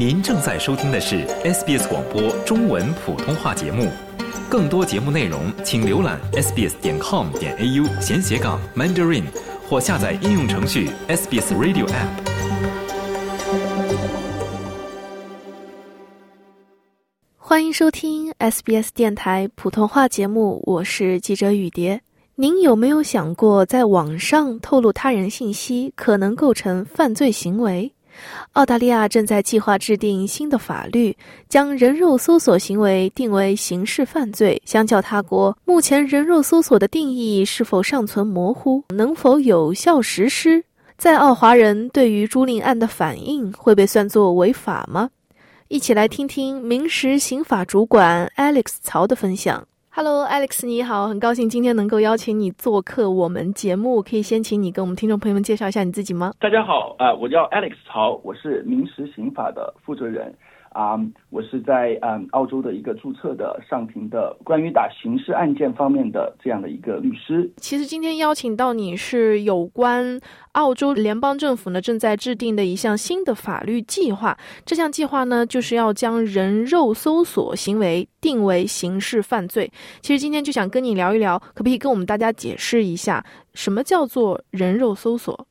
您正在收听的是 SBS 广播中文普通话节目，更多节目内容请浏览 sbs 点 com 点 au 闲斜杠 mandarin 或下载应用程序 SBS Radio App。欢迎收听 SBS 电台普通话节目，我是记者雨蝶。您有没有想过，在网上透露他人信息可能构成犯罪行为？澳大利亚正在计划制定新的法律，将人肉搜索行为定为刑事犯罪。相较他国，目前人肉搜索的定义是否尚存模糊？能否有效实施？在澳华人对于朱令案的反应会被算作违法吗？一起来听听民事刑法主管 Alex 曹的分享。Hello，Alex，你好，很高兴今天能够邀请你做客我们节目。可以先请你跟我们听众朋友们介绍一下你自己吗？大家好，啊，我叫 Alex 曹，我是民事刑法的负责人。啊，我是在嗯澳洲的一个注册的上庭的关于打刑事案件方面的这样的一个律师。其实今天邀请到你是有关澳洲联邦政府呢正在制定的一项新的法律计划。这项计划呢就是要将人肉搜索行为定为刑事犯罪。其实今天就想跟你聊一聊，可不可以跟我们大家解释一下什么叫做人肉搜索？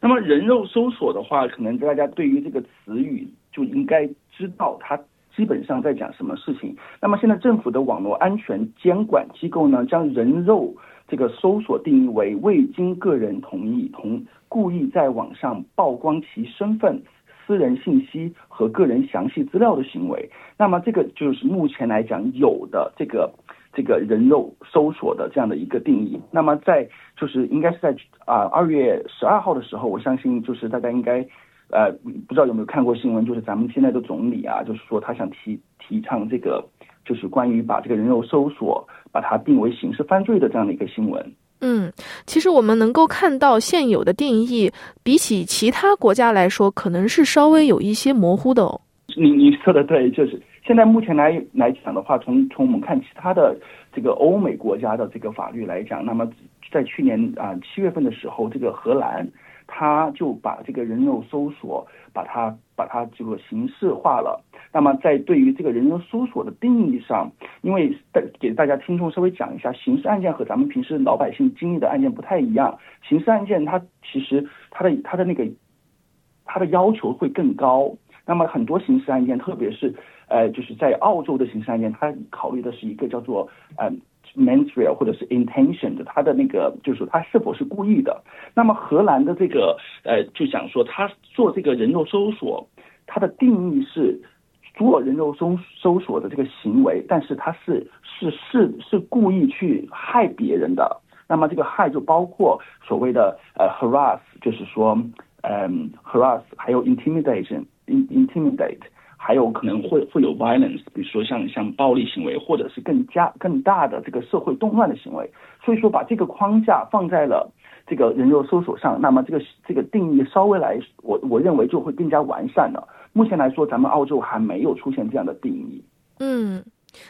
那么人肉搜索的话，可能大家对于这个词语就应该。知道它基本上在讲什么事情。那么现在政府的网络安全监管机构呢，将人肉这个搜索定义为未经个人同意同故意在网上曝光其身份、私人信息和个人详细资料的行为。那么这个就是目前来讲有的这个这个人肉搜索的这样的一个定义。那么在就是应该是在啊二月十二号的时候，我相信就是大家应该。呃，不知道有没有看过新闻，就是咱们现在的总理啊，就是说他想提提倡这个，就是关于把这个人肉搜索把它定为刑事犯罪的这样的一个新闻。嗯，其实我们能够看到现有的定义，比起其他国家来说，可能是稍微有一些模糊的哦。你你说的对，就是现在目前来来讲的话，从从我们看其他的这个欧美国家的这个法律来讲，那么在去年啊七月份的时候，这个荷兰。他就把这个人肉搜索，把它把它这个形式化了。那么在对于这个人肉搜索的定义上，因为给大家听众稍微讲一下，刑事案件和咱们平时老百姓经历的案件不太一样。刑事案件它其实它的它的那个它的要求会更高。那么很多刑事案件，特别是呃就是在澳洲的刑事案件，它考虑的是一个叫做嗯。Rea 或者是 intention 的，他的那个就是他是否是故意的。那么荷兰的这个呃就想说，他做这个人肉搜索，它的定义是做人肉搜搜索的这个行为，但是他是是是是故意去害别人的。那么这个害就包括所谓的呃 harass，就是说嗯 harass，还有 intimidation，intimidate。还有可能会会有 violence，比如说像像暴力行为，或者是更加更大的这个社会动乱的行为。所以说把这个框架放在了这个人肉搜索上，那么这个这个定义稍微来，我我认为就会更加完善了。目前来说，咱们澳洲还没有出现这样的定义。嗯。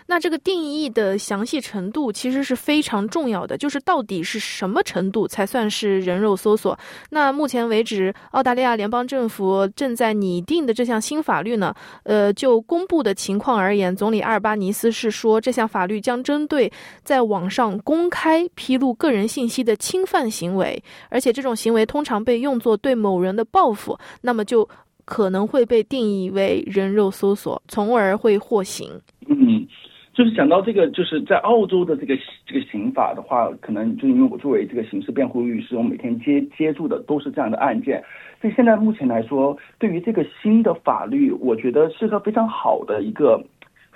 那这个定义的详细程度其实是非常重要的，就是到底是什么程度才算是人肉搜索？那目前为止，澳大利亚联邦政府正在拟定的这项新法律呢？呃，就公布的情况而言，总理阿尔巴尼斯是说，这项法律将针对在网上公开披露个人信息的侵犯行为，而且这种行为通常被用作对某人的报复，那么就可能会被定义为人肉搜索，从而会获刑。嗯，就是讲到这个，就是在澳洲的这个这个刑法的话，可能就因为我作为这个刑事辩护律师，我每天接接触的都是这样的案件，所以现在目前来说，对于这个新的法律，我觉得是个非常好的一个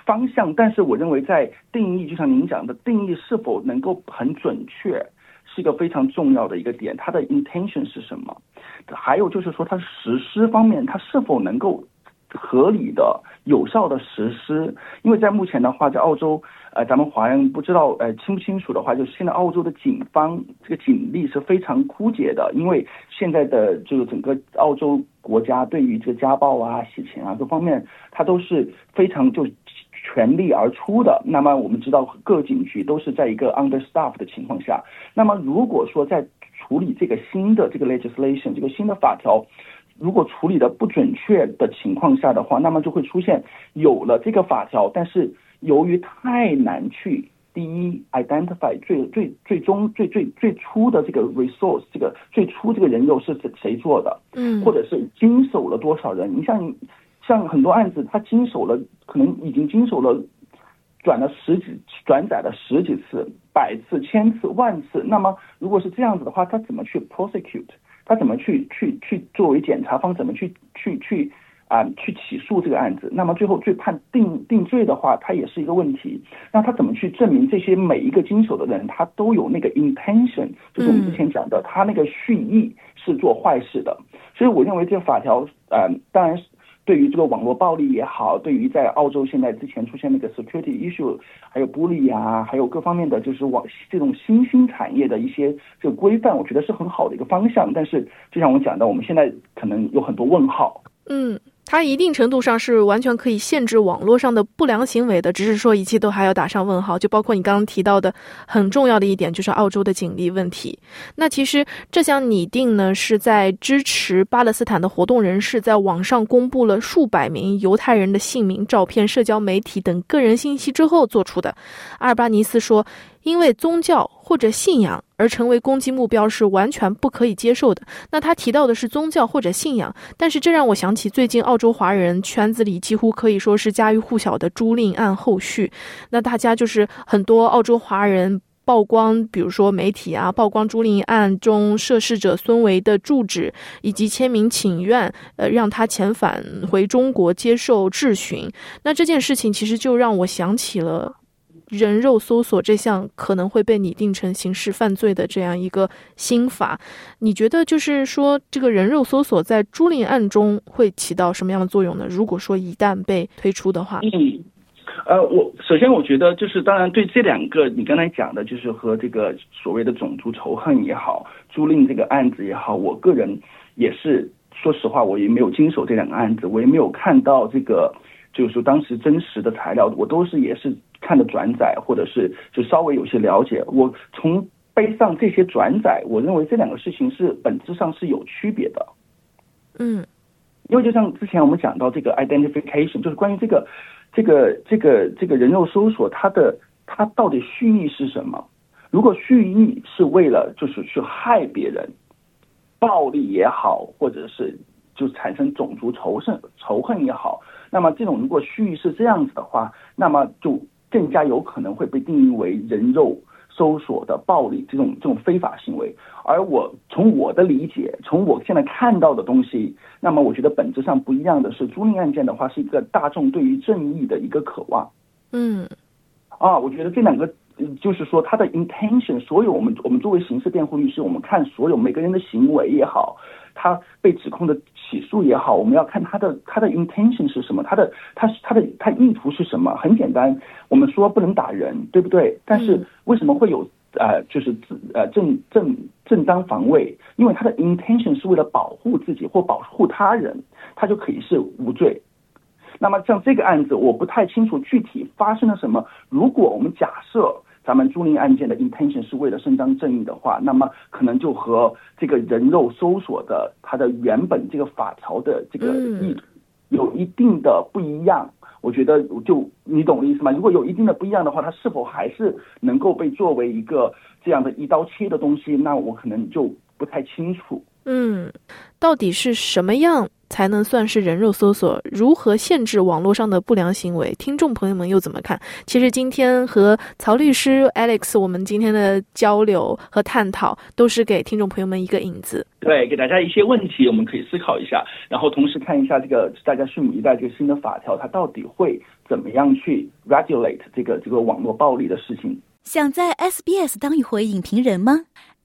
方向。但是我认为在定义，就像您讲的，定义是否能够很准确，是一个非常重要的一个点。它的 intention 是什么？还有就是说，它实施方面，它是否能够？合理的、有效的实施，因为在目前的话，在澳洲，呃，咱们华人不知道，呃，清不清楚的话，就是现在澳洲的警方这个警力是非常枯竭的，因为现在的这个整个澳洲国家对于这个家暴啊、洗钱啊各方面，它都是非常就全力而出的。那么我们知道，各警局都是在一个 understaff 的情况下，那么如果说在处理这个新的这个 legislation 这个新的法条。如果处理的不准确的情况下的话，那么就会出现有了这个法条，但是由于太难去第一 identify 最最最终最最最初的这个 resource 这个最初这个人肉是谁做的，嗯，或者是经手了多少人？你像像很多案子，他经手了，可能已经经手了转了十几转载了十几次、百次、千次、万次。那么如果是这样子的话，他怎么去 prosecute？他怎么去去去作为检察方怎么去去去啊去起诉这个案子？那么最后最判定定罪的话，他也是一个问题。那他怎么去证明这些每一个经手的人他都有那个 intention，就是我们之前讲的，他那个蓄意是做坏事的。所以我认为这个法条，呃，当然是。对于这个网络暴力也好，对于在澳洲现在之前出现那个 security issue，还有玻璃呀，还有各方面的就是网这种新兴产业的一些这个规范，我觉得是很好的一个方向。但是就像我讲的，我们现在可能有很多问号。嗯。它一定程度上是完全可以限制网络上的不良行为的，只是说一切都还要打上问号。就包括你刚刚提到的很重要的一点，就是澳洲的警力问题。那其实这项拟定呢，是在支持巴勒斯坦的活动人士在网上公布了数百名犹太人的姓名、照片、社交媒体等个人信息之后做出的。阿尔巴尼斯说。因为宗教或者信仰而成为攻击目标是完全不可以接受的。那他提到的是宗教或者信仰，但是这让我想起最近澳洲华人圈子里几乎可以说是家喻户晓的租赁案后续。那大家就是很多澳洲华人曝光，比如说媒体啊曝光租赁案中涉事者孙维的住址以及签名请愿，呃，让他遣返回中国接受质询。那这件事情其实就让我想起了。人肉搜索这项可能会被拟定成刑事犯罪的这样一个新法，你觉得就是说这个人肉搜索在朱令案中会起到什么样的作用呢？如果说一旦被推出的话，嗯，呃，我首先我觉得就是当然对这两个你刚才讲的，就是和这个所谓的种族仇恨也好，租赁这个案子也好，我个人也是说实话，我也没有经手这两个案子，我也没有看到这个。就是说，当时真实的材料，我都是也是看的转载，或者是就稍微有些了解。我从背上这些转载，我认为这两个事情是本质上是有区别的。嗯，因为就像之前我们讲到这个 identification，就是关于这个这个这个这个人肉搜索，它的它到底蓄意是什么？如果蓄意是为了就是去害别人，暴力也好，或者是就产生种族仇恨仇恨也好。那么这种如果蓄意是这样子的话，那么就更加有可能会被定义为人肉搜索的暴力这种这种非法行为。而我从我的理解，从我现在看到的东西，那么我觉得本质上不一样的是，租赁案件的话是一个大众对于正义的一个渴望。嗯，啊，我觉得这两个就是说他的 intention，所有我们我们作为刑事辩护律师，我们看所有每个人的行为也好。他被指控的起诉也好，我们要看他的他的 intention 是什么，他的他他的他意图是什么？很简单，我们说不能打人，对不对？但是为什么会有呃，就是自呃正正正当防卫？因为他的 intention 是为了保护自己或保护他人，他就可以是无罪。那么像这个案子，我不太清楚具体发生了什么。如果我们假设。咱们租赁案件的 intention 是为了伸张正义的话，那么可能就和这个人肉搜索的它的原本这个法条的这个意图有一定的不一样。我觉得就你懂我的意思吗？如果有一定的不一样的话，它是否还是能够被作为一个这样的一刀切的东西？那我可能就不太清楚。嗯，到底是什么样？才能算是人肉搜索？如何限制网络上的不良行为？听众朋友们又怎么看？其实今天和曹律师 Alex，我们今天的交流和探讨，都是给听众朋友们一个引子。对，给大家一些问题，我们可以思考一下，然后同时看一下这个大家拭目以待，这个新的法条它到底会怎么样去 regulate 这个这个网络暴力的事情？想在 SBS 当一回影评人吗